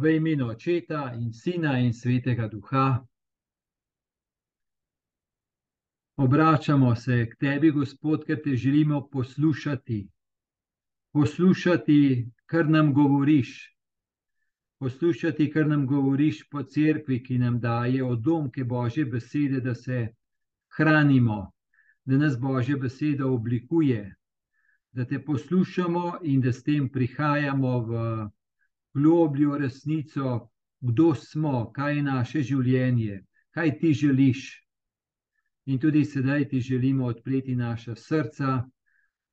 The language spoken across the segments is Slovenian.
v imenu Očeta in Sina in Svetega Duha. Obračamo se k tebi, Gospod, ker te želimo poslušati. Poslušati, kar nam govoriš. Poslušati, kar nam govoriš po cerkvi, ki nam daje odlomke Božje besede, da se hranimo, da nas Božja beseda oblikuje, da te poslušamo in da s tem prihajamo v globljo resnico, kdo smo, kaj je naše življenje, kaj ti želiš. In tudi sedaj ti želimo odpreti naša srca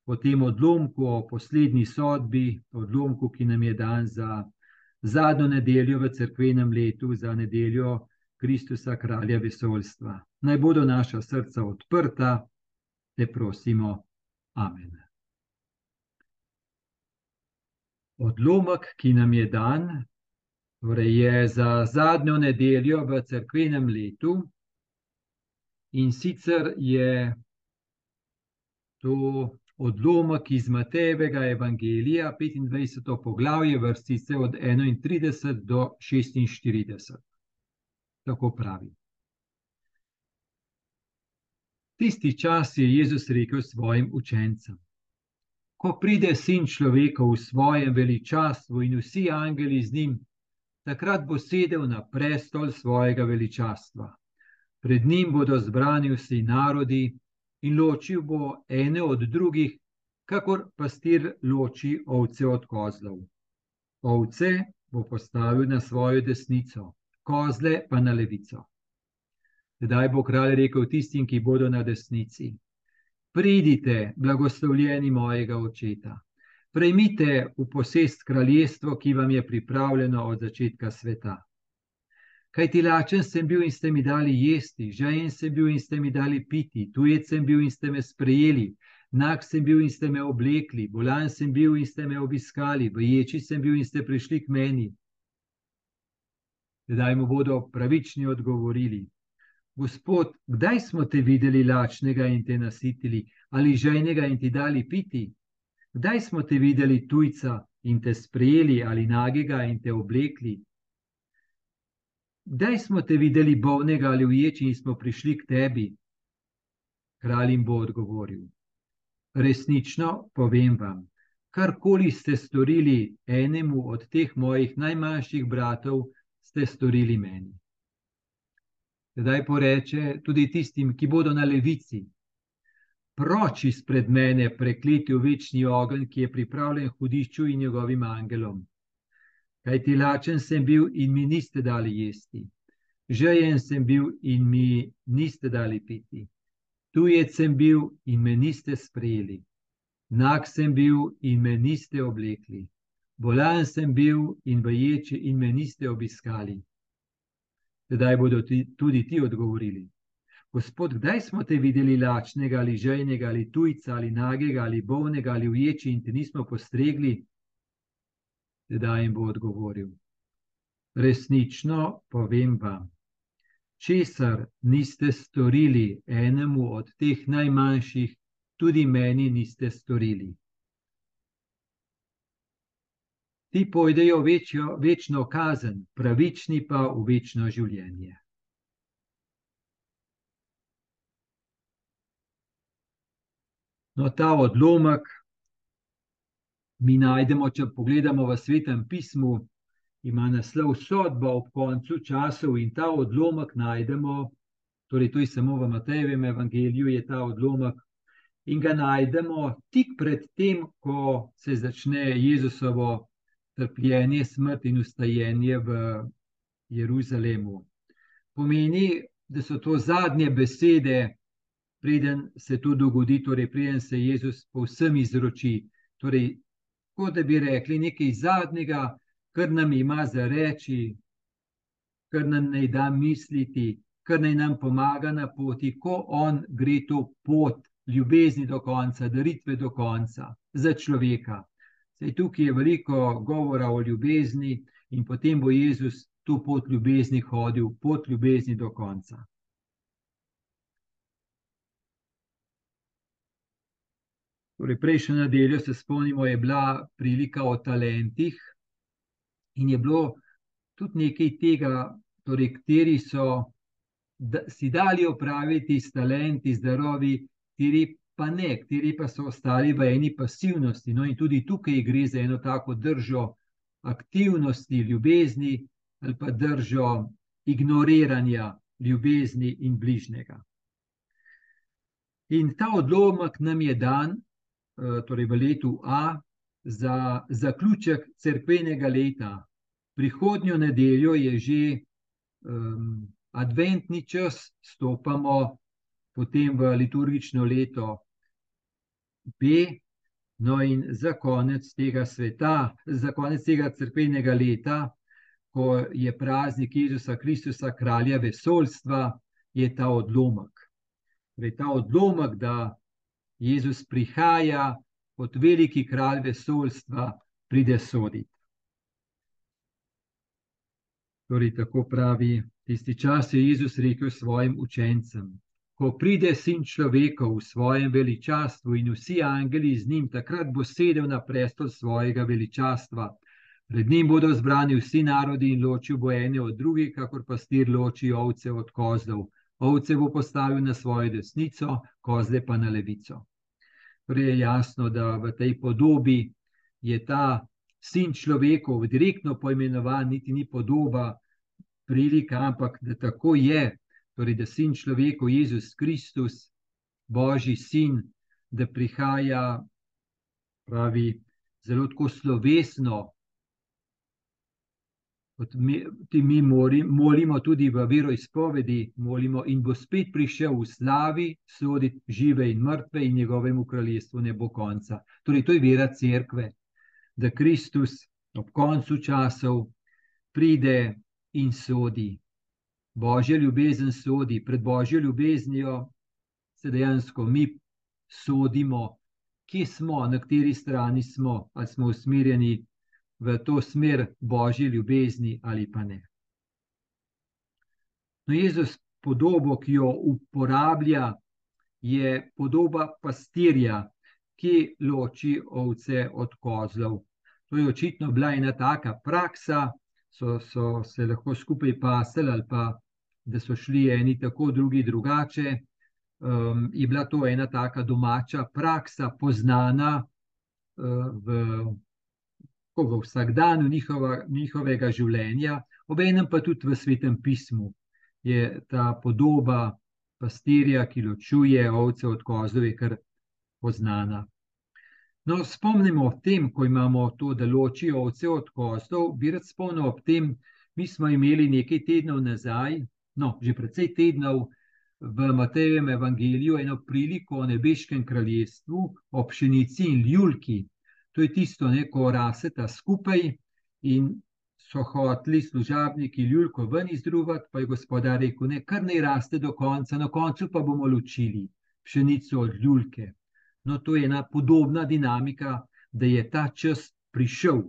po tem odlomku, o poslednji sodbi, odlomku, ki nam je dan za zadnjo nedeljo v crkvenem letu, za nedeljo Kristusa, kralja vesoljstva. Naj bodo naša srca odprta, te prosimo. Amen. Odlomek, ki nam je dan, torej je za zadnjo nedeljo v crkvenem letu, in sicer je to odlomek iz Matejevega evangelija, 25. poglavje, vrstice od 31 do 46. Tako pravi. Tisti čas je Jezus rekel svojim učencem: ko pride sin človeka v svojem veličastvu in vsi angeli z njim, takrat bo sedel na prestol svojega veličastva. Pred njim bodo zbrani vsi narodi in ločil bo ene od drugih, kakor pastir loči ovce od kozlov. Ovce bo postavil na svojo desnico, kozle pa na levico. Tedaj bo kralj rekel tistim, ki bodo na desnici: Pridite, blagoslovljeni mojega očeta, prejmite v posest kraljestvo, ki vam je pripravljeno od začetka sveta. Kaj ti lačen sem bil in ste mi dali jesti, žajen sem bil in ste mi dali piti, tujec sem bil in ste me sprejeli, nag sem bil in ste me oblekli, bolan sem bil in ste me obiskali, boječi sem bil in ste prišli k meni. Tedaj mu bodo pravični odgovorili: Gospod, kdaj smo te videli lačnega in te nasitili, ali žejnega in ti dali piti? Kdaj smo te videli tujca in te sprejeli, ali nagega in te oblekli? Kdaj smo te videli bolnega ali uječi in smo prišli k tebi? Kralj jim bo odgovoril: Resnično povem vam, karkoli ste storili enemu od teh mojih najmanjših bratov, ste storili meni. Zdaj poreče tudi tistim, ki bodo na levici. Proč izpred mene prekleti v večni ogenj, ki je pripravljen hudišču in njegovim angelom. Kaj ti lačen sem bil in mi niste dali jesti, žejen sem bil in mi niste dali piti, tujec sem bil in me niste sprejeli, nag sem bil in me niste oblekli, bolan sem bil in vaječi in me niste obiskali. Tedaj bodo ti, tudi ti odgovorili: Gospod, kdaj smo te videli lačnega ali žejnega ali tujca ali nagega ali bolnega ali uječi in ti nismo postregli? Tedaj jim bo odgovoril: Resnično povem vam, česar niste storili enemu od teh najmanjših, tudi meni niste storili ti pojdejo večjo, večno kazen, pravični pa v večno življenje. No, ta odlomek mi najdemo, če pogledamo v svetem pismu, ima naslov sodba ob koncu časov in ta odlomek najdemo, torej to je samo v Matejevem evangeliju, je ta odlomek. In ga najdemo tik pred tem, ko se začne Jezusovo trpljenje, smrt in ustajenje v Jeruzalemu. Pomeni, da so to zadnje besede, preden se to dogodi, torej preden se Jezus povsem izroči. Torej, kot da bi rekli nekaj zadnjega, kar nam ima za reči, kar nam naj da misliti, kar naj nam pomaga na poti, ko on gre to pot ljubezni do konca, daritve do konca za človeka. Sej tukaj je veliko govora o ljubezni, in potem bo Jezus to pot ljubezni hodil, pot ljubezni do konca. Torej, prejšnjo nedeljo se spomnimo, je bila prilika o talentih, in je bilo tudi nekaj tega, torej, kateri so da, si dali opraviti s talenti, z darovi, kateri pa ne, kateri pa so ostali v eni pasivnosti. No, in tudi tukaj gre za eno tako držo aktivnosti, ljubezni ali pa držo ignoriranja ljubezni in bližnjega. In ta odlomek nam je dan, eh, torej v letu A, za zaključek crkvenega leta. Prihodnjo nedeljo je že um, adventni čas, stopamo potem v liturgično leto B. No, in za konec tega sveta, za konec tega crkvenega leta, ko je praznik Jezusa Kristusa, kralja vesoljstva, je ta odlomek. Torej, ta odlomek, da Jezus prihaja kot veliki kralj vesoljstva, pride soditi. Torej, tako pravi, tisti čas je Jezus rekel svojim učencem: Ko pride sin človeka v svojem veličastvu in vsi angeli z njim, takrat bo sedel na prestol svojega veličastva. Pred njim bodo zbrani vsi narodi in ločil bo ene od drugih, kakor pastir loči ovce od kozlov. Ovce bo postavil na svojo desnico, kozle pa na levico. Torej je jasno, da v tej podobi je ta sin človekov direktno poimenovan, niti ni podoba, prilika, ampak da tako je, torej da sin človekov, Jezus Kristus, Božji sin, da prihaja, pravi, zelo tako slovesno mi, mi mori, molimo tudi v veroizpovedi, molimo in bo spet prišel v slavi, soditi žive in mrtve in njegovemu kraljestvu ne bo konca. Torej, to je vera cerkve, da Kristus ob koncu časov pride in sodi. Božja ljubezen sodi, pred božjo ljubeznijo se dejansko mi sodimo, kje smo, na kateri strani smo, ali smo usmerjeni v to smer božje ljubezni ali pa ne. No, Jezus, podobo, ki jo uporablja, je podoba pastirja, ki loči ovce od kozlov. To je očitno bila ena taka praksa, so, so se lahko skupaj pasali, ali pa da so šli eni tako, drugi drugače. Um, je bila to ena taka domača praksa, poznana uh, v v vsakdanju njihova, njihovega življenja, obenem pa tudi v svetem pismu je ta podoba pastirja, ki ločuje ovce od kozlov, je kar poznana. No, spomnimo o tem, ko imamo to, da ločijo ovce od kozlov, bi rad spomnil ob tem, mi smo imeli nekaj tednov nazaj, no, že precej tednov. V Matejevem evangeliju eno priliko o nebeškem kraljestvu, o pšenici in ljulki, To je tisto, ne, ko raseta skupaj in so hoteli služabniki ljulko ven izdruvati, pa je gospodar rekel, ne, kar naj raste do konca, na koncu pa bomo ločili pšenico od ljulke. No, to je ena podobna dinamika, da je ta čas prišel,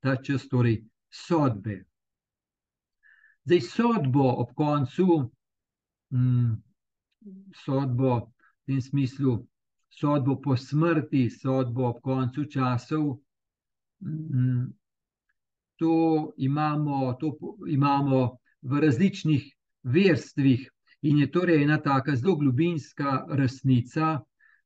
ta čas torej sodbe. Zdaj, sodbo ob koncu, mm, sodbo v tem smislu, sodbo po smrti, sodbo ob koncu časov. Mm, to imamo, to imamo v različnih verstvih, in je torej ena tako zelo globinska resnica,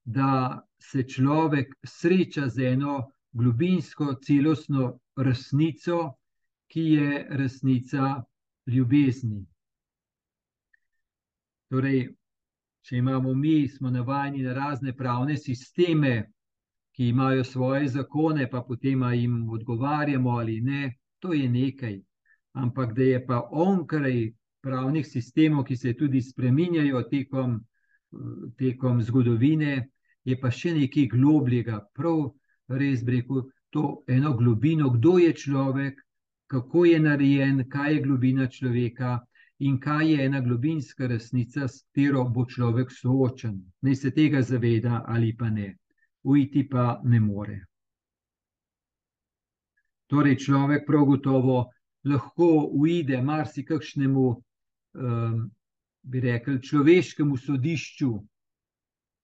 da se človek sreča z eno globinsko, celostno resnico, ki je resnica ljubezni. Torej, če imamo mi, smo navajeni na razne pravne sisteme, ki imajo svoje zakone, pa potem jim odgovarjamo ali ne, to je nekaj. Ampak da je pa onkraj pravnih sistemov, ki se tudi spreminjajo tekom, tekom zgodovine, je pa še nekaj globljega, prav res breku, to eno globino, kdo je človek, kako je narejen, kaj je globina človeka in kaj je ena globinska resnica, s katero bo človek soočen. Naj se tega zaveda ali pa ne, ujti pa ne more. Torej, človek prav gotovo lahko uide marsikakšnemu, um, bi rekel, človeškemu sodišču,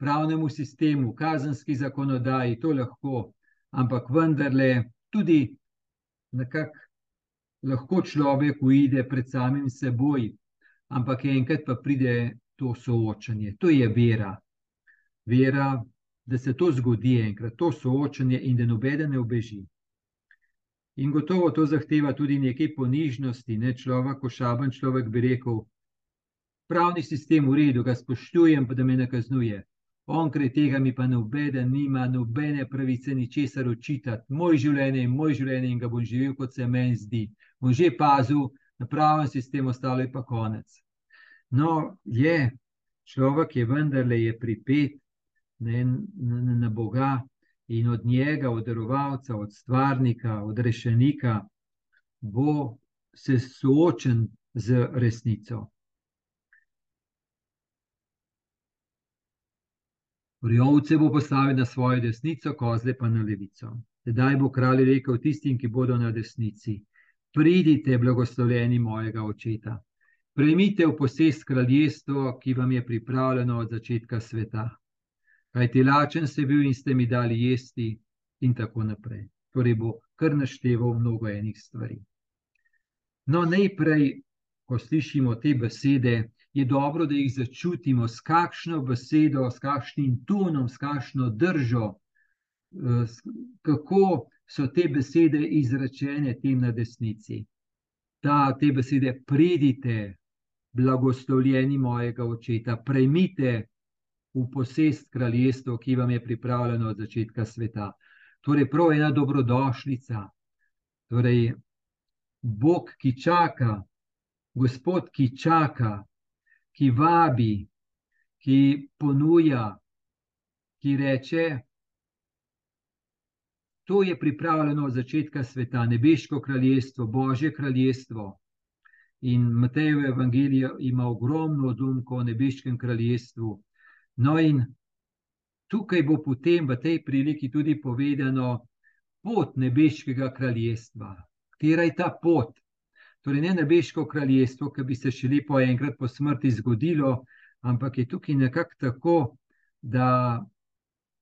pravnemu sistemu, kazenski zakonodaji, to lahko, ampak vendarle tudi nekako lahko človek uide pred samim seboj, ampak enkrat pa pride to soočanje. To je vera. Vera, da se to zgodi enkrat, to soočanje in da nobeden ne obeži. In gotovo to zahteva tudi nekaj ponižnosti. Ne? Človek, ko šaben človek bi rekel, pravni sistem v redu, ga spoštujem, pa da me ne kaznuje. Onkraj tega mi pa nobeden nima nobene pravice ničesar očitati. Moj življenje je moj življenje in ga bom živel, kot se meni zdi. Bom že pazil na pravem sistemu, ostalo je pa konec. No, je, človek je vendarle je pripet ne, na, na Boga in od njega, od darovalca, od stvarnika, od rešenika, bo se soočen z resnico. Rjovce bo postavil na svojo desnico, kozle pa na levico. Tedaj bo kralj rekel tistim, ki bodo na desnici: Pridite, blagoslovljeni mojega očeta, prejmite v posest kraljestvo, ki vam je pripravljeno od začetka sveta. Kaj ti lačen ste bil in ste mi dali jesti, in tako naprej. Torej bo kar našteval mnogo enih stvari. No, najprej, ko slišimo te besede, je dobro, da jih začutimo s kakšno besedo, s kakšnim tonom, s kakšno držo, eh, kako so te besede izrečene tem na desnici. Ta, te besede, pridite, blagoslovljeni mojega očeta, prejmite v posest kraljestvo, ki vam je pripravljeno od začetka sveta. Torej, prav ena dobrodošlica. Torej, Bog, ki čaka, Gospod, ki čaka, ki vabi, ki ponuja, ki reče: To je pripravljeno od začetka sveta, nebeško kraljestvo, božje kraljestvo. In Matejev evangelij ima ogromno odlomkov o nebeškem kraljestvu. No, in tukaj bo potem v tej priliki tudi povedano pot nebeškega kraljestva. Katera je ta pot? Torej, ne nebeško kraljestvo, ki bi se še lepo enkrat po smrti zgodilo, ampak je tukaj nekako tako, da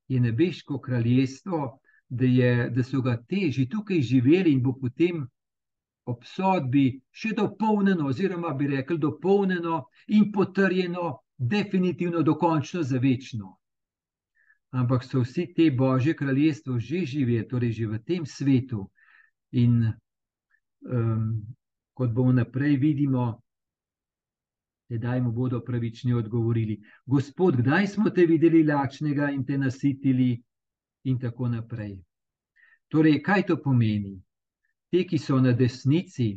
je nebeško kraljestvo, da, je, da so ga teži tukaj živeli in bo potem ob sodbi še dopolnjeno, oziroma bi rekli dopolnjeno in potrjeno, definitivno, dokončno za večno. Ampak so vsi te božje kraljestvo že živeli, torej že v tem svetu. In um, kot bomo naprej vidimo, tedaj mu bodo pravični odgovorili: Gospod, kdaj smo te videli lačnega in te nasitili, in tako naprej. Torej, kaj to pomeni? Te, ki so na desnici,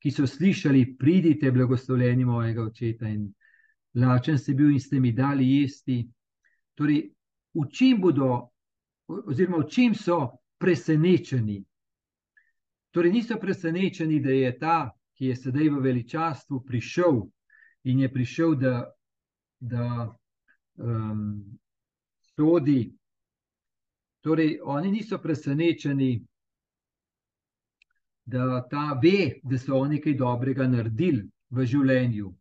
ki so slišali, pridite, blagoslovljeni mojega očeta, in lačen ste bil in ste mi dali jesti. Torej, v čem bodo, oziroma v čem so presenečeni, Torej, niso presenečeni, da je ta, ki je sedaj v veličastvu, prišel in je prišel, da, da um, sodi. Torej, oni niso presenečeni, da ta ve, da so oni nekaj dobrega naredili v življenju,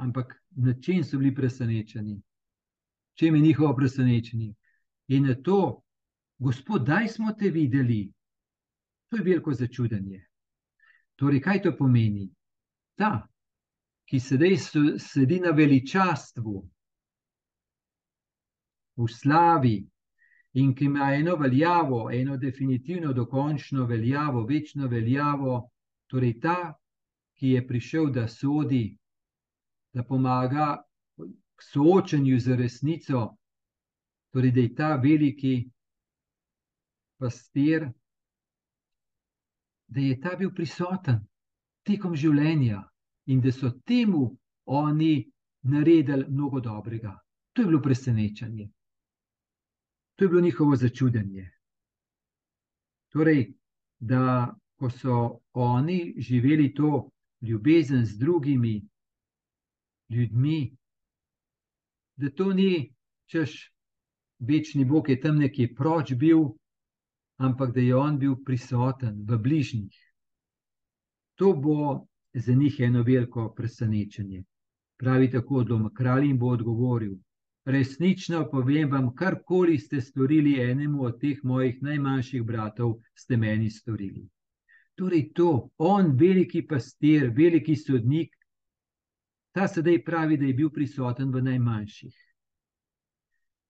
ampak na čem so bili presenečeni, čem je njihovo presenečenje. In na to, gospod, daj smo te videli. To je veliko začudenje. Torej, kaj to pomeni? Ta, ki sedaj sedi na veličastvu, v slavi in ki ima eno veljavo, eno definitivno, dokončno veljavo, večno veljavo, torej ta, ki je prišel, da sodi, da pomaga k soočanju z resnico, torej da je ta veliki pastir da je ta bil prisoten tekom življenja in da so temu oni naredili mnogo dobrega. To je bilo presenečenje. To je bilo njihovo začudenje. Torej, da ko so oni živeli to ljubezen z drugimi ljudmi, da to ni češ, večni Bog je tam nekje proč bil, ampak da je on bil prisoten v bližnjih. To bo za njih eno veliko presenečenje. Pravi tako, da kralj jim bo odgovoril: Resnično povem vam, karkoli ste storili enemu od teh mojih najmanjših bratov, ste meni storili. Torej, to, on, veliki pastir, veliki sodnik, ta sedaj pravi, da je bil prisoten v najmanjših.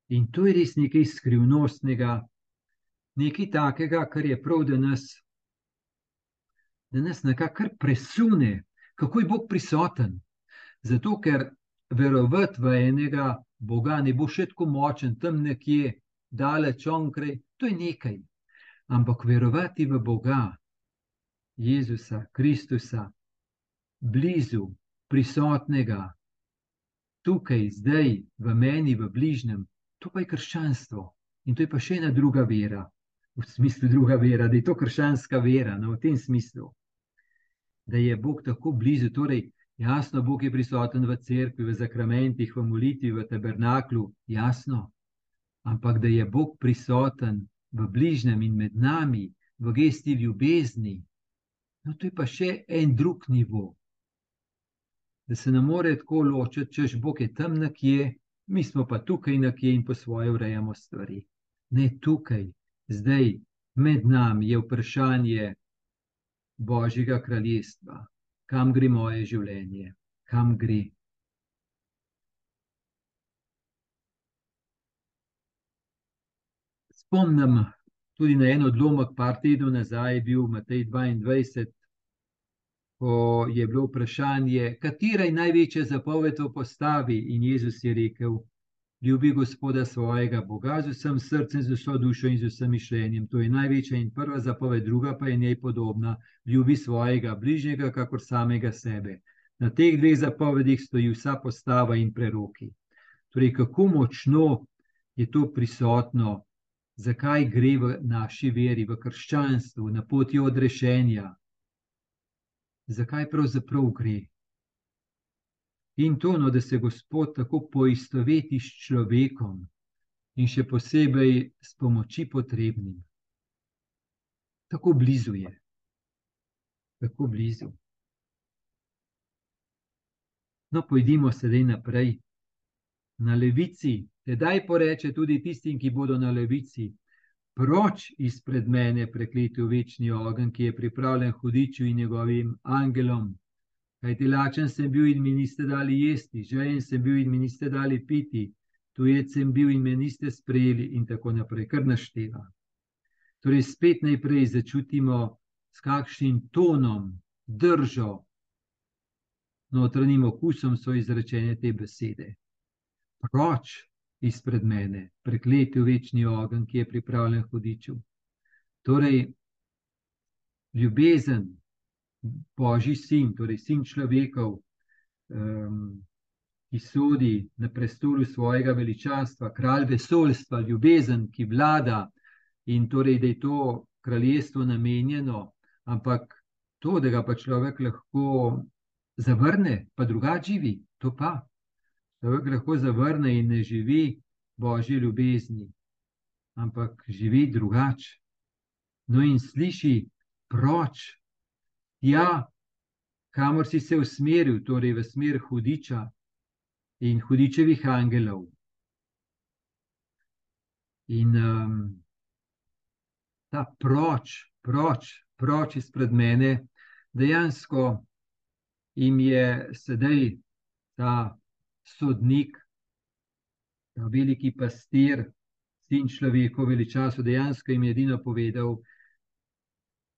In to je res nekaj skrivnostnega, nekaj takega, kar je prav, da nas, da nas nekako presune, kako je Bog prisoten. Zato, ker verovati v enega Boga ne bo še tako močen, tam nekje, daleč onkraj, to je nekaj. Ampak verovati v Boga, Jezusa, Kristusa, blizu, prisotnega, tukaj, zdaj, v meni, v bližnjem, to pa je krščanstvo. In to je pa še ena druga vera, v smislu druga vera, da je to krščanska vera, no, v tem smislu, da je Bog tako blizu. Torej, jasno, Bog je prisoten v cerkvi, v zakramentih, v molitvi, v tabernaklu, jasno, ampak da je Bog prisoten v bližnjem in med nami, v gesti ljubezni, no, to je pa še en drug nivo. Da se ne more tako ločiti, češ Bog je tam nekje, mi smo pa tukaj nekje in po svoje urejamo stvari. Ne tukaj, zdaj med nami je vprašanje Božjega kraljestva, kam gre moje življenje, kam gre. Spomnim tudi na en odlomek, par tednov nazaj, je bil Matej 22, ko je bilo vprašanje, katera je največja zapoved v postavi, in Jezus je rekel: ljubi Gospoda svojega Boga z vsem srcem, z vso dušo in z vsem mišljenjem. To je največja in prva zapoved, druga pa je njej podobna: ljubi svojega bližnjega, kakor samega sebe. Na teh dveh zapovedih stoji vsa postava in preroki. Torej, kako močno je to prisotno, zakaj gre v naši veri, v krščanstvu, na poti odrešenja, zakaj pravzaprav gre. In to, no, da se Gospod tako poistoveti s človekom in še posebej s pomoči potrebnim. Tako blizu je. Tako blizu. No, pojdimo sedaj naprej. Na levici, tedaj poreče tudi tistim, ki bodo na levici, proč izpred mene prekletil večni ogen, ki je pripravljen hudiču in njegovim angelom. Kaj ti lačen sem bil in mi niste dali jesti, žejen sem bil in mi niste dali piti, tujec sem bil in me niste sprejeli, in tako naprej, kar našteva. Torej, spet najprej začutimo, s kakšnim tonom, držo, notranjim okusom so izrečene te besede. Proč izpred mene, prekleti v večni ogen, ki je pripravljen hodiču. Torej, ljubezen, Božji sin, torej sin človekov, um, ki sodi na prestolu svojega veličastva, kralj vesoljstva, ljubezen, ki vlada in torej, da je to kraljestvo namenjeno, ampak to, da ga pa človek lahko zavrne, pa drugače živi, to pa. Človek lahko zavrne in ne živi božje ljubezni, ampak živi drugače. No, in sliši proč Ja, kamor si se usmeril, torej v smer hudiča in hudičevih angelov. In um, ta proč, proč, proč izpred mene, dejansko jim je sedaj ta sodnik, ta veliki pastir, sin človekov, veličasu, dejansko jim je edino povedal,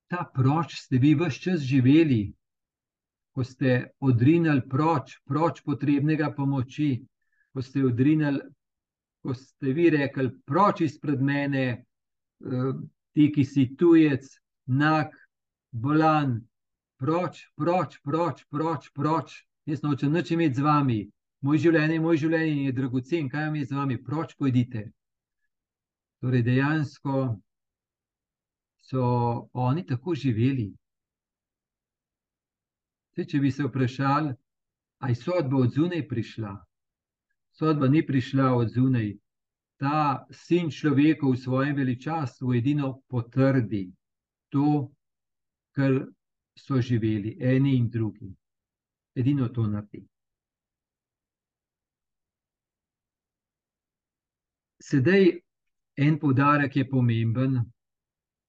ta proč ste vi vse čas živeli, ko ste odrinili proč, proč potrebnega pomoči, ko ste odrinili, ko ste vi rekli, proč izpred mene, eh, ti, ki si tujec, nak, bolan, proč, proč, proč, proč, proč. Jaz nočem nič imeti z vami, moj življenje, moj življenje je dragocen, kaj vam je z vami, proč pojdite. Torej, dejansko so oni tako živeli. Zdaj, če bi se vprašali, ali je sodba od zunaj prišla, sodba ni prišla od zunaj. Ta sin človeka v svojem veličastvu edino potrdi to, kar so živeli, eni in drugi. Edino to naredi. Sedaj en poudarek je pomemben,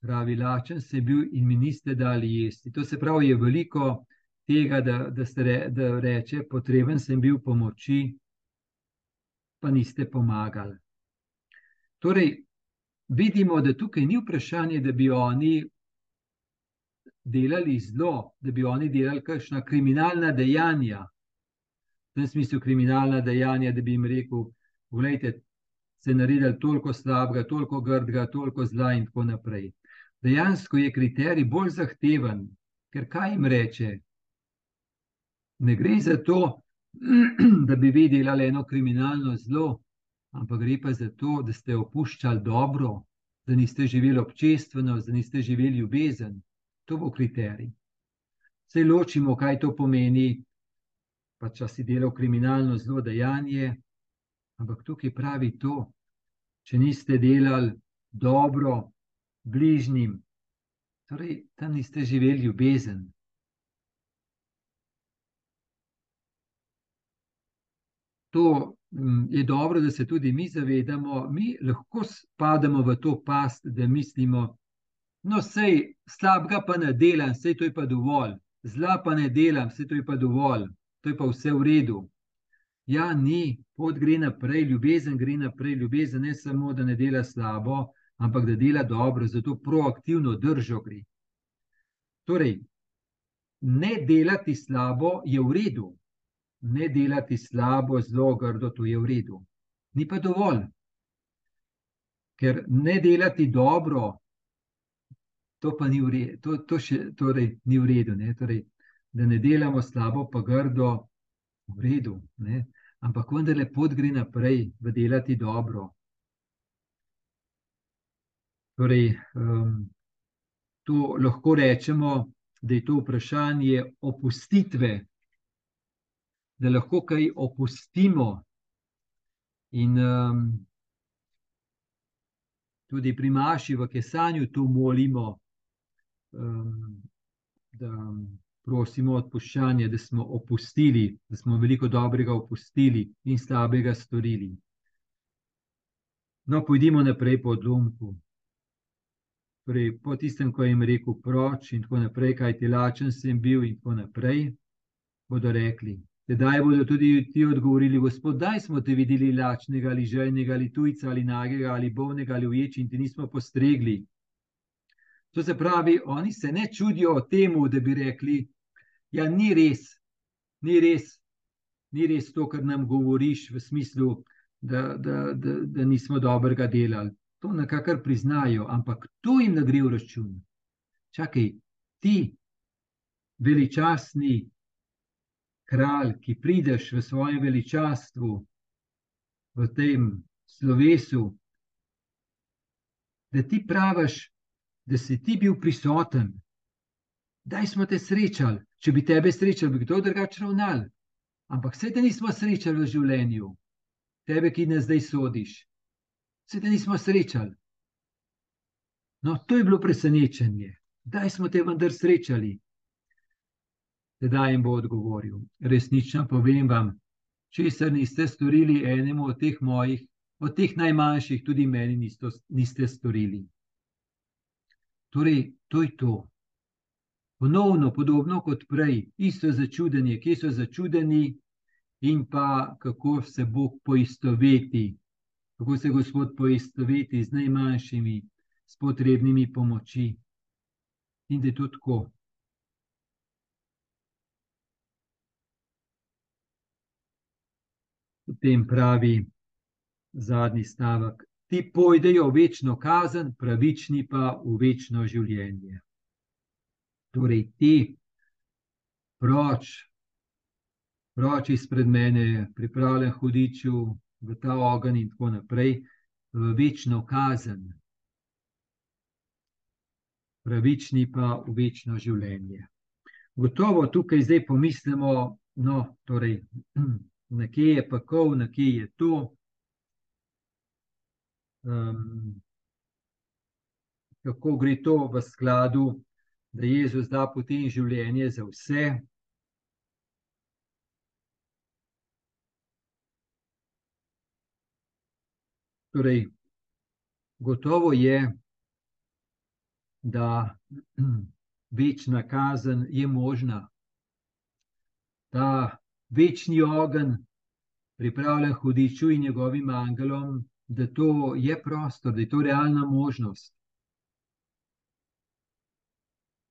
pravi, lačen sem bil in mi niste dali jesti. To se pravi, je veliko tega, da, da, re, da reče, potreben sem bil pomoči, pa niste pomagali. Torej, vidimo, da tukaj ni vprašanje, da bi oni delali zlo, da bi oni delali kakšna kriminalna dejanja. V tem smislu kriminalna dejanja, da bi jim rekel, gledajte, se naredili toliko slabega, toliko grdega, toliko zla in tako naprej. Dejansko je kriterij bolj zahteven, ker kaj jim reče? Ne gre za to, da bi vi delali eno kriminalno zlo, ampak gre pa za to, da ste opuščali dobro, da niste živeli občestveno, da niste živeli ljubezen. To bo kriterij. Se ločimo, kaj to pomeni, pa če si delal kriminalno zlo dejanje, ampak tukaj pravi to, če niste delali dobro bližnjim, torej tam niste živeli ljubezen. To mm, je dobro, da se tudi mi zavedamo, mi lahko spademo v to past, da mislimo, no, sej slabega pa ne delam, sej to je pa dovolj, zla pa ne delam, sej to je pa dovolj, to je pa vse v redu. Ja, ni, pot gre naprej, ljubezen gre naprej, ljubezen ne samo, da ne dela slabo, ampak da dela dobro, zato proaktivno držo gre. Torej, ne delati slabo je v redu, ne delati slabo, zelo grdo, to je v redu. Ni pa dovolj. Ker ne delati dobro, to pa ni v redu, to, to še torej, ni v redu. Ne? Torej, da ne delamo slabo, pa grdo, v redu. Ne? Ampak vendarle pot gre naprej, v delati dobro. Torej, um, to lahko rečemo, da je to vprašanje opustitve, da lahko kaj opustimo. In um, tudi pri Maši v Kesanju to molimo, um, da prosimo odpuščanje, da smo opustili, da smo veliko dobrega opustili in slabega storili. No, pojdimo naprej po odlomku. Torej, po tistem, ko jim rekel, proč in tako naprej, kaj ti lačen sem bil, in tako naprej, bodo rekli. Tedaj bodo tudi ti odgovorili, gospod, daj smo te videli lačnega ali željnega ali tujca ali nagega ali bolnega ali uječi in ti nismo postregli. To se pravi, oni se ne čudijo temu, da bi rekli, Ja, ni res, ni res, ni res to, kar nam govoriš, v smislu, da, da, da, da nismo dobrega delali. To nekako priznajo, ampak to jim ne gre v račun. Čakaj, ti, veličastni kralj, ki prideš v svojem veličastvu, v tem slovesu, da ti praviš, da si ti bil prisoten, da smo te srečali. Če bi tebe srečali, bi kdo drugače ravnal. Ampak vse te nismo srečali v življenju, tebe, ki ne zdaj sodiš. Vse te nismo srečali. No, to je bilo presenečenje. Kdaj smo te vendar srečali? Tedaj jim bo odgovoril: Resnično povem vam, česar niste storili enemu od teh mojih, od teh najmanjših, tudi meni niste, niste storili. Torej, to je to. Ponovno, podobno kot prej, isto začudenje, kje so začudeni, in pa kako se Bog poistoveti, kako se Gospod poistoveti z najmanjšimi, s potrebnimi pomoči. In da je to tako. Potem pravi zadnji stavek: Ti pojdejo v večno kazen, pravični pa v večno življenje torej ti, proč, proč izpred mene, pripravljen hudiču v ta ogenj in tako naprej, v večno kazen, pravični pa v večno življenje. Gotovo tukaj zdaj pomislimo, no, torej, nekje je pakov, nekje je to. Um, kako gre to v skladu da Jezus da potem življenje za vse. Torej, gotovo je, da večna kazen je možna. Ta večni ogenj, pripravljen hudiču in njegovim angelom, da to je prostor, da je to realna možnost.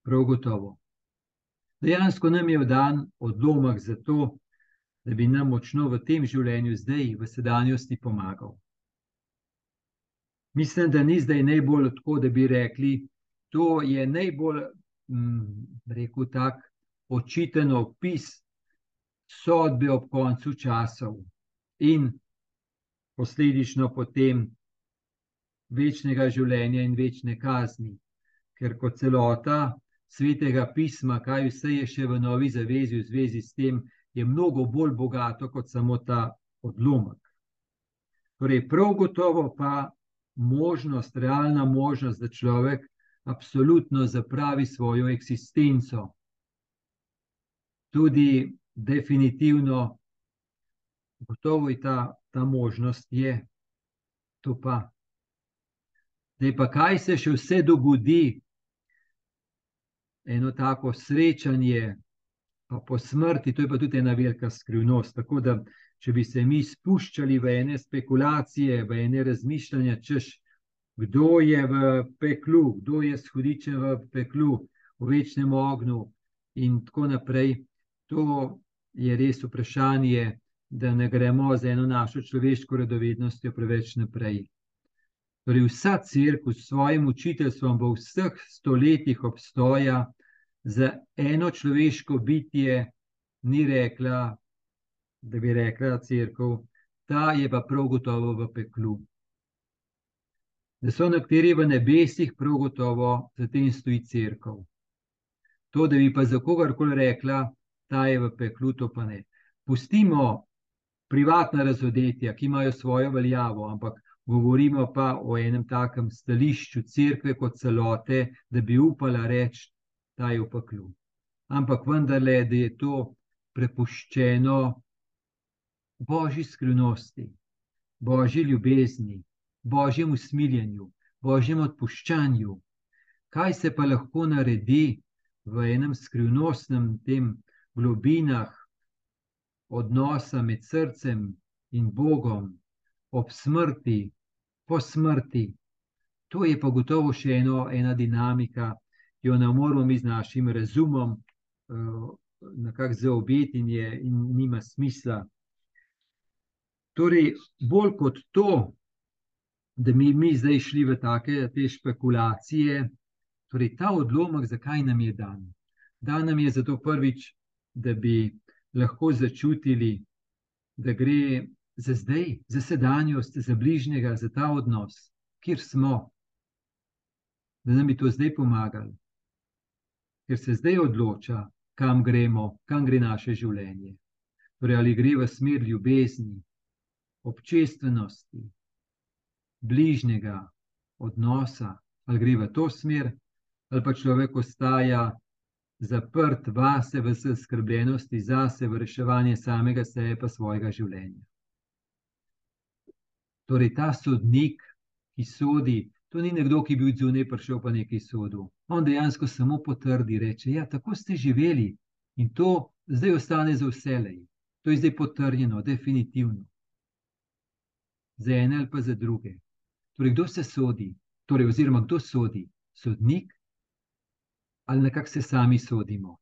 Prav gotovo. Dejansko nam je dan odlomek za to, da bi nam močno v tem življenju, zdaj, v sedanjosti, pomagal. Mislim, da ni zdaj najbolj tako, da bi rekli, to je najbolj, hm, rekel tak, očiten opis sodbe ob koncu časov in posledično potem večnega življenja in večne kazni. Ker kot celota svetega pisma, kaj vse je še v novi zavezi, v zvezi s tem, je mnogo bolj bogato kot samo ta odlomek. Torej, prav gotovo pa možnost, realna možnost, da človek absolutno zapravi svojo eksistenco. Tudi definitivno, gotovo je ta, ta možnost, je to pa. Zdaj pa, kaj se še vse dogodi, eno tako srečanje, pa po smrti, to je pa tudi ena velika skrivnost. Tako da, če bi se mi spuščali v ene spekulacije, v ene razmišljanja, češ, kdo je v peklu, kdo je s hudičem v peklu, v večnem ognju, in tako naprej, to je res vprašanje, da ne gremo z eno našo človeško radovednostjo preveč naprej. Torej, vsa crkva s svojim učiteljstvom v vseh stoletjih obstoja za eno človeško bitje, ni rekla, da bi rekla crkva, ta je pa prav gotovo v peklu. Da so nekateri v nebesih, prav gotovo za tem stoji crkva. To, da bi pa za kogarkoli rekla, ta je v peklu, to pa ne. Pustimo privatna razodetja, ki imajo svojo veljavo, ampak govorimo pa o enem takem stališču crkve kot celote, da bi upala reči, da je v peklu. Ampak vendarle, da je to prepuščeno božji skrivnosti, božji ljubezni, božjem usmiljenju, božjem odpuščanju. Kaj se pa lahko naredi v enem skrivnostnem tem globinah odnosa med srcem in Bogom, ob smrti, po smrti. To je pa gotovo še eno, ena dinamika, ki jo ne moramo mi z našim razumom uh, nekako zaobjeti, in, in nima smisla. Torej, bolj kot to, da bi mi, zdaj šli v take te špekulacije, torej ta odlomek, zakaj nam je dan? Dan nam je zato prvič, da bi lahko začutili, da gre za zdaj, za sedanjost, za bližnjega, za ta odnos, kjer smo, da nam bi to zdaj pomagali ker se zdaj odloča, kam gremo, kam gre naše življenje. Torej, ali gre v smer ljubezni, občestvenosti, bližnjega odnosa, ali gre v to smer, ali pa človek ostaja zaprt vase, v skrbljenosti zase, v reševanje samega sebe, pa svojega življenja. Torej, ta sodnik, ki sodi, To ni nekdo, ki bi odzunaj prišel pa nekaj sodel. On dejansko samo potrdi, reče: Ja, tako ste živeli in to zdaj ostane za vselej. To je zdaj potrjeno, definitivno. Za ene ali pa za druge. Torej, kdo se sodi, torej, oziroma kdo sodi, sodnik ali nekako se sami sodimo.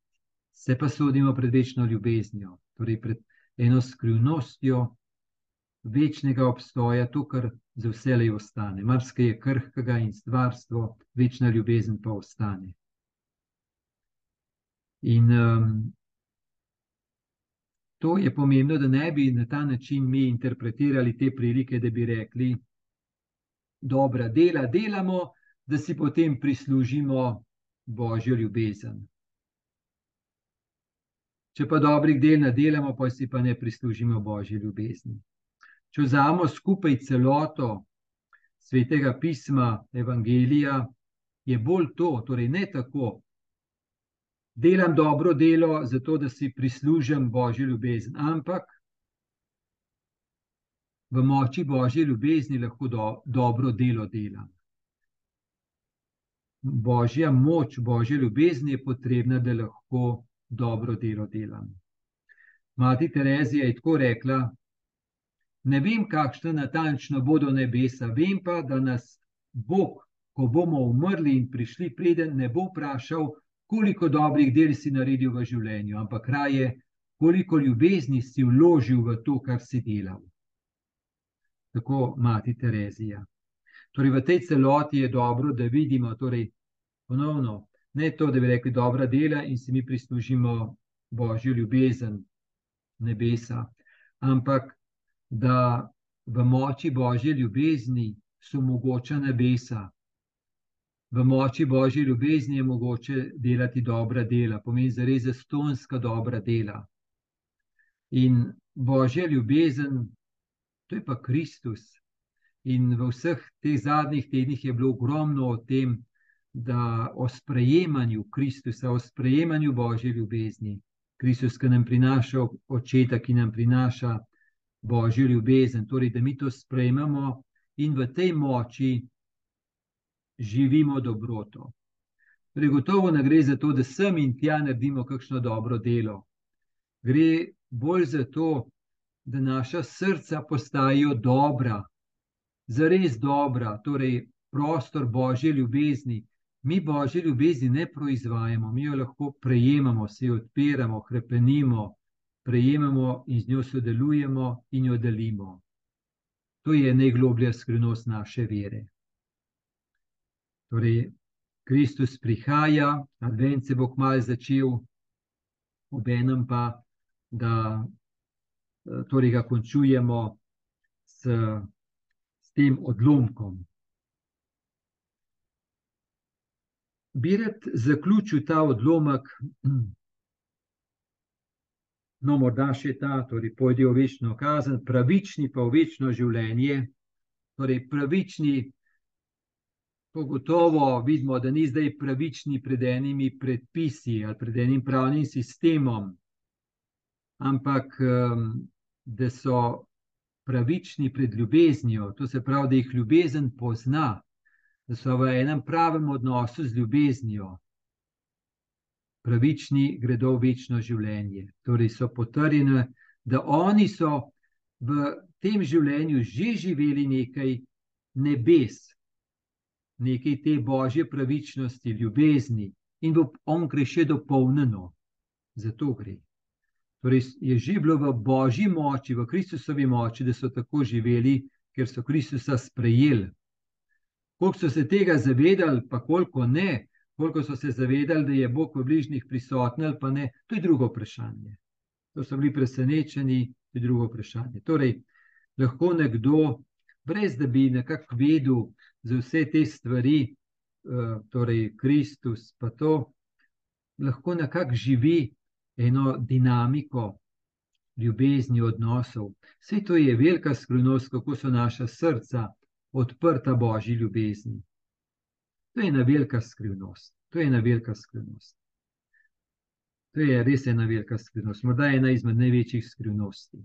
Se pa sodimo pred večno ljubeznijo, torej pred eno skrivnostjo večnega obstoja, to, kar za vse le ostane. Marsikaj je krhkega in stvarstvo, večna ljubezen pa ostane. In um, to je pomembno, da ne bi na ta način mi interpretirali te prilike, da bi rekli, dobra dela delamo, da si potem prislužimo božjo ljubezen. Če pa dobrih del ne delamo, pa si pa ne prislužimo božje ljubezni če vzamemo skupaj celoto svetega pisma, Evangelija, je bolj to, torej ne tako. Delam dobro delo, zato da si prislužim božjo ljubezen, ampak v moči božje ljubezni lahko do, dobro delo delam. božja moč, božja ljubezen je potrebna, da lahko dobro delo delam. Mati Terezija je tako rekla: Ne vem, kakšne natančno bodo nebesa, vem pa, da nas Bog, ko bomo umrli in prišli, preden ne bo vprašal, koliko dobrih del si naredil v življenju, ampak raje, koliko ljubezni si vložil v to, kar si delal. Tako mati Terezija. Torej, v tej celoti je dobro, da vidimo, torej, ponovno, ne to, da bi rekli, dobra dela in si mi prislužimo božjo ljubezen nebesa, ampak da v moči božje ljubezni so mogoča nebesa. V moči božje ljubezni je mogoče delati dobra dela, pomeni za res zastonska dobra dela. In božja ljubezen, to je pa Kristus, In v vseh teh zadnjih tednih je bilo ogromno o tem, da o sprejemanju Kristusa, o sprejemanju Božje ljubezni. Kristus, ki nam prinaša očeta, ki nam prinaša Božjo ljubezen, torej da mi to sprejmemo in v tej moči živimo dobroto. Torej, gotovo ne gre za to, da sem in tja naredimo kakšno dobro delo. Gre bolj za to, da naša srca postajajo dobra, zares dobra, torej prostor božje ljubezni. Mi božje ljubezni ne proizvajamo, mi jo lahko prejemamo, se jo odpiramo, krepenimo, prejemamo in z njo sodelujemo in jo delimo. To je najgloblja skrivnost naše vere. Torej, Kristus prihaja, advent se bo kmalo začel, obenem pa, da torej ga končujemo s tem odlomkom. Bi rad zaključil ta odlomek, no, morda še ta, torej pojdi v večno kazen, pravični pa v večno življenje. Torej, pravični, pogotovo vidimo, da ni zdaj pravični pred enimi predpisi ali pred enim pravnim sistemom, ampak da so pravični pred ljubeznijo, to se pravi, da jih ljubezen pozna, da so v enem pravem odnosu z ljubeznijo. Pravični gredo v večno življenje. Torej so potrjeni, da oni so v tem življenju že živeli nekaj nebes, nekaj te božje pravičnosti, ljubezni in bo onkraj še dopolnjeno. Zato gre. Torej, je že bilo v božji moči, v Kristusovi moči, da so tako živeli, ker so Kristusa sprejeli. Koliko so se tega zavedali, pa koliko ne, koliko so se zavedali, da je Bog v bližnjih prisoten ali pa ne, to je drugo vprašanje. To so bili presenečeni, to je drugo vprašanje. Torej, lahko nekdo, brez da bi nekako vedel za vse te stvari, eh, torej Kristus, pa to, lahko nekako živi eno dinamiko ljubezni, odnosov. Vse to je velika skrivnost, kako so naša srca odprta božji ljubezni. To je ena velika skrivnost. To je ena velika skrivnost. To je res ena velika skrivnost, morda ena izmed največjih skrivnosti.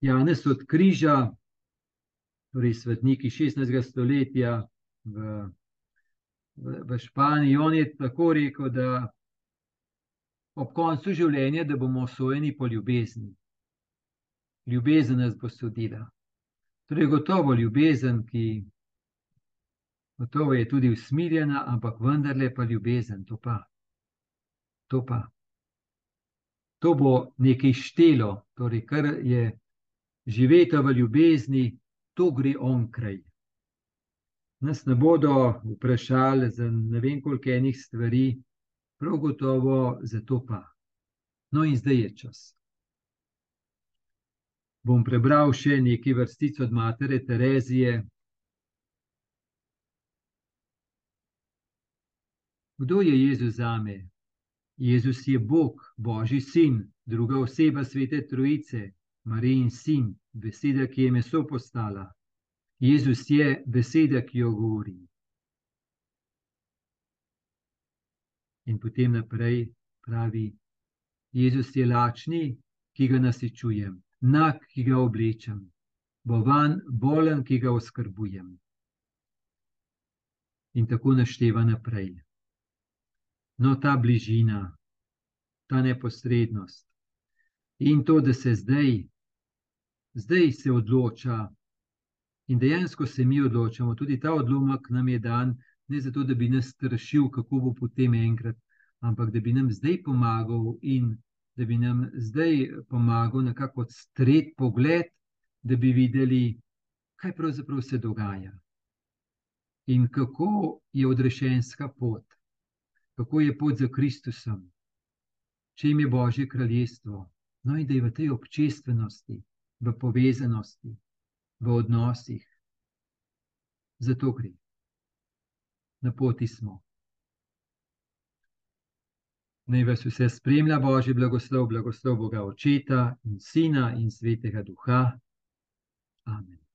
Janez od križa, torej svetniki 16. stoletja v v, v Španiji. On je tako rekel, da ob koncu življenja, da bomo osvojeni po ljubezni. Ljubezen nas bo sodila. Torej, gotovo ljubezen, ki gotovo je tudi usmiljena, ampak vendarle pa ljubezen, to pa. To pa. To bo nekaj štelo, torej, kar je živeti v ljubezni, to gre onkraj nas ne bodo vprašali za ne vem koliko enih stvari, prav gotovo za to pa. No, in zdaj je čas. Bom prebral še nekaj vrstic od matere Terezije. Kdo je Jezus za me? Jezus je Bog, Božji sin, druga oseba svete Trojice, Marijin sin, beseda, ki je meso postala. Jezus je beseda, ki jo govori. In potem naprej pravi: Jezus je lačni, ki ga nasičujem, nag, ki ga oblečem, bovan, bolen, ki ga oskrbujem. In tako našteva naprej. No, ta bližina, ta neposrednost in to, da se zdaj, zdaj se odloča, in dejansko se mi odločamo, tudi ta odlomek nam je dan, ne zato, da bi nas strašil, kako bo potem enkrat, ampak da bi nam zdaj pomagal in da bi nam zdaj pomagal nekako odstreti pogled, da bi videli, kaj pravzaprav se dogaja. In kako je odrešenska pot, kako je pot za Kristusom, če jim je Božje kraljestvo. No, in da je v tej občestvenosti, v povezanosti, v odnosih, zato gre. Na poti smo. Naj vas vse spremlja Božji blagoslov, blagoslov Boga Očeta in Sina in Svetega Duha. Amen.